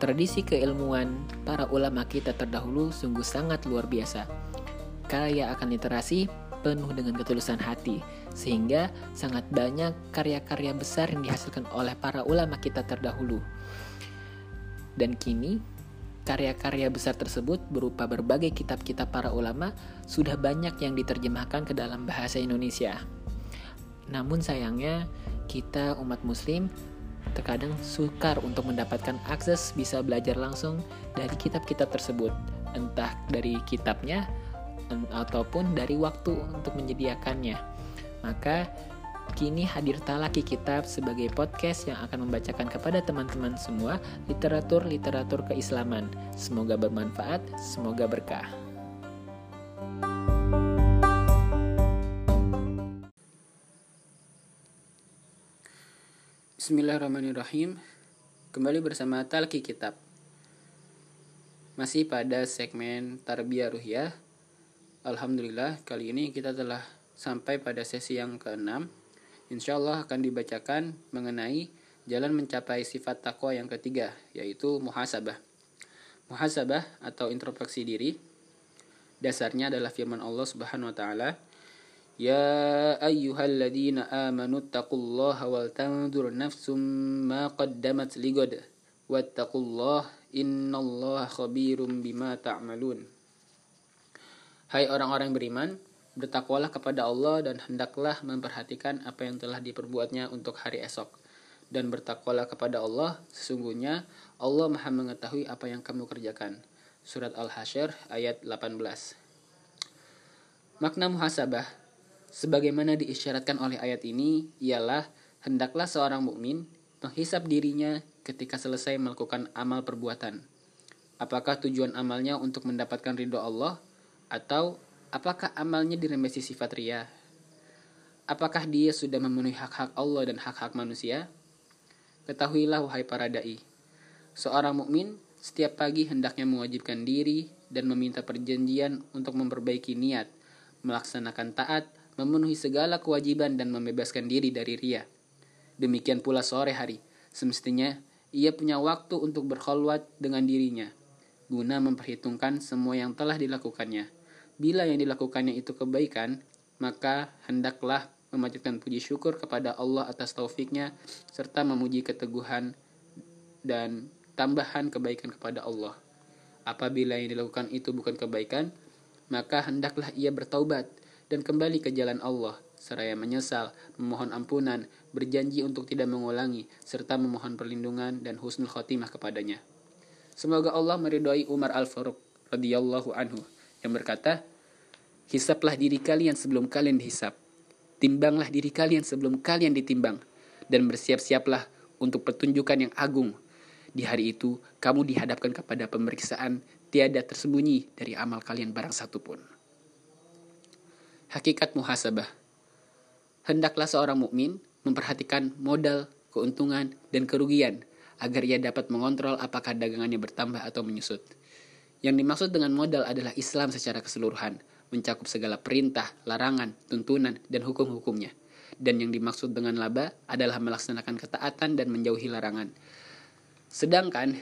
Tradisi keilmuan para ulama kita terdahulu sungguh sangat luar biasa. Kaya akan literasi, penuh dengan ketulusan hati, sehingga sangat banyak karya-karya besar yang dihasilkan oleh para ulama kita terdahulu. Dan kini, karya-karya besar tersebut berupa berbagai kitab-kitab para ulama sudah banyak yang diterjemahkan ke dalam bahasa Indonesia. Namun sayangnya, kita umat muslim terkadang sukar untuk mendapatkan akses bisa belajar langsung dari kitab-kitab tersebut, entah dari kitabnya ataupun dari waktu untuk menyediakannya. Maka kini hadir Talaki Kitab sebagai podcast yang akan membacakan kepada teman-teman semua literatur-literatur keislaman. Semoga bermanfaat, semoga berkah. Bismillahirrahmanirrahim. Kembali bersama Talki Kitab. Masih pada segmen Tarbiyah Ruhiyah. Alhamdulillah, kali ini kita telah sampai pada sesi yang ke-6. Insya Allah akan dibacakan mengenai jalan mencapai sifat takwa yang ketiga, yaitu muhasabah. Muhasabah atau introspeksi diri dasarnya adalah firman Allah Subhanahu wa taala يا أيها الذين آمنوا اتقوا الله ولتنظر نفس ما قدمت لغد واتقوا الله إن الله خبير بما تعملون Hai orang-orang beriman, bertakwalah kepada Allah dan hendaklah memperhatikan apa yang telah diperbuatnya untuk hari esok. Dan bertakwalah kepada Allah, sesungguhnya Allah maha mengetahui apa yang kamu kerjakan. Surat Al-Hasyr ayat 18 Makna muhasabah Sebagaimana diisyaratkan oleh ayat ini, ialah hendaklah seorang mukmin menghisap dirinya ketika selesai melakukan amal perbuatan. Apakah tujuan amalnya untuk mendapatkan ridho Allah atau apakah amalnya diremesi sifat ria? Apakah dia sudah memenuhi hak-hak Allah dan hak-hak manusia? Ketahuilah wahai para dai, seorang mukmin setiap pagi hendaknya mewajibkan diri dan meminta perjanjian untuk memperbaiki niat, melaksanakan taat, memenuhi segala kewajiban dan membebaskan diri dari ria. Demikian pula sore hari, semestinya ia punya waktu untuk berkhulwat dengan dirinya, guna memperhitungkan semua yang telah dilakukannya. Bila yang dilakukannya itu kebaikan, maka hendaklah memanjatkan puji syukur kepada Allah atas taufiknya, serta memuji keteguhan dan tambahan kebaikan kepada Allah. Apabila yang dilakukan itu bukan kebaikan, maka hendaklah ia bertaubat dan kembali ke jalan Allah, seraya menyesal, memohon ampunan, berjanji untuk tidak mengulangi, serta memohon perlindungan dan husnul khotimah kepadanya. Semoga Allah meridhoi Umar Al-Faruq radhiyallahu anhu yang berkata, Hisaplah diri kalian sebelum kalian dihisap. Timbanglah diri kalian sebelum kalian ditimbang. Dan bersiap-siaplah untuk pertunjukan yang agung. Di hari itu, kamu dihadapkan kepada pemeriksaan tiada tersembunyi dari amal kalian barang satu pun. Hakikat muhasabah. Hendaklah seorang mukmin memperhatikan modal, keuntungan, dan kerugian agar ia dapat mengontrol apakah dagangannya bertambah atau menyusut. Yang dimaksud dengan modal adalah Islam secara keseluruhan, mencakup segala perintah, larangan, tuntunan, dan hukum-hukumnya. Dan yang dimaksud dengan laba adalah melaksanakan ketaatan dan menjauhi larangan. Sedangkan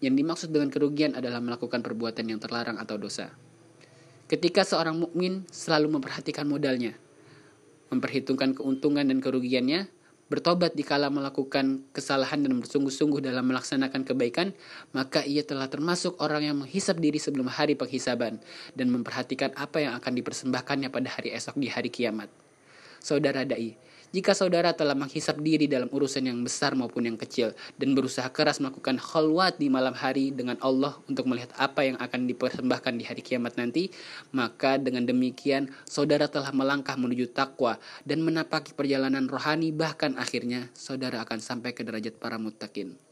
yang dimaksud dengan kerugian adalah melakukan perbuatan yang terlarang atau dosa. Ketika seorang mukmin selalu memperhatikan modalnya, memperhitungkan keuntungan dan kerugiannya, bertobat dikala melakukan kesalahan dan bersungguh-sungguh dalam melaksanakan kebaikan, maka ia telah termasuk orang yang menghisap diri sebelum hari penghisaban dan memperhatikan apa yang akan dipersembahkannya pada hari esok di hari kiamat. Saudara dai, jika saudara telah menghisap diri dalam urusan yang besar maupun yang kecil dan berusaha keras melakukan khalwat di malam hari dengan Allah untuk melihat apa yang akan dipersembahkan di hari kiamat nanti, maka dengan demikian saudara telah melangkah menuju takwa dan menapaki perjalanan rohani bahkan akhirnya saudara akan sampai ke derajat para muttaqin.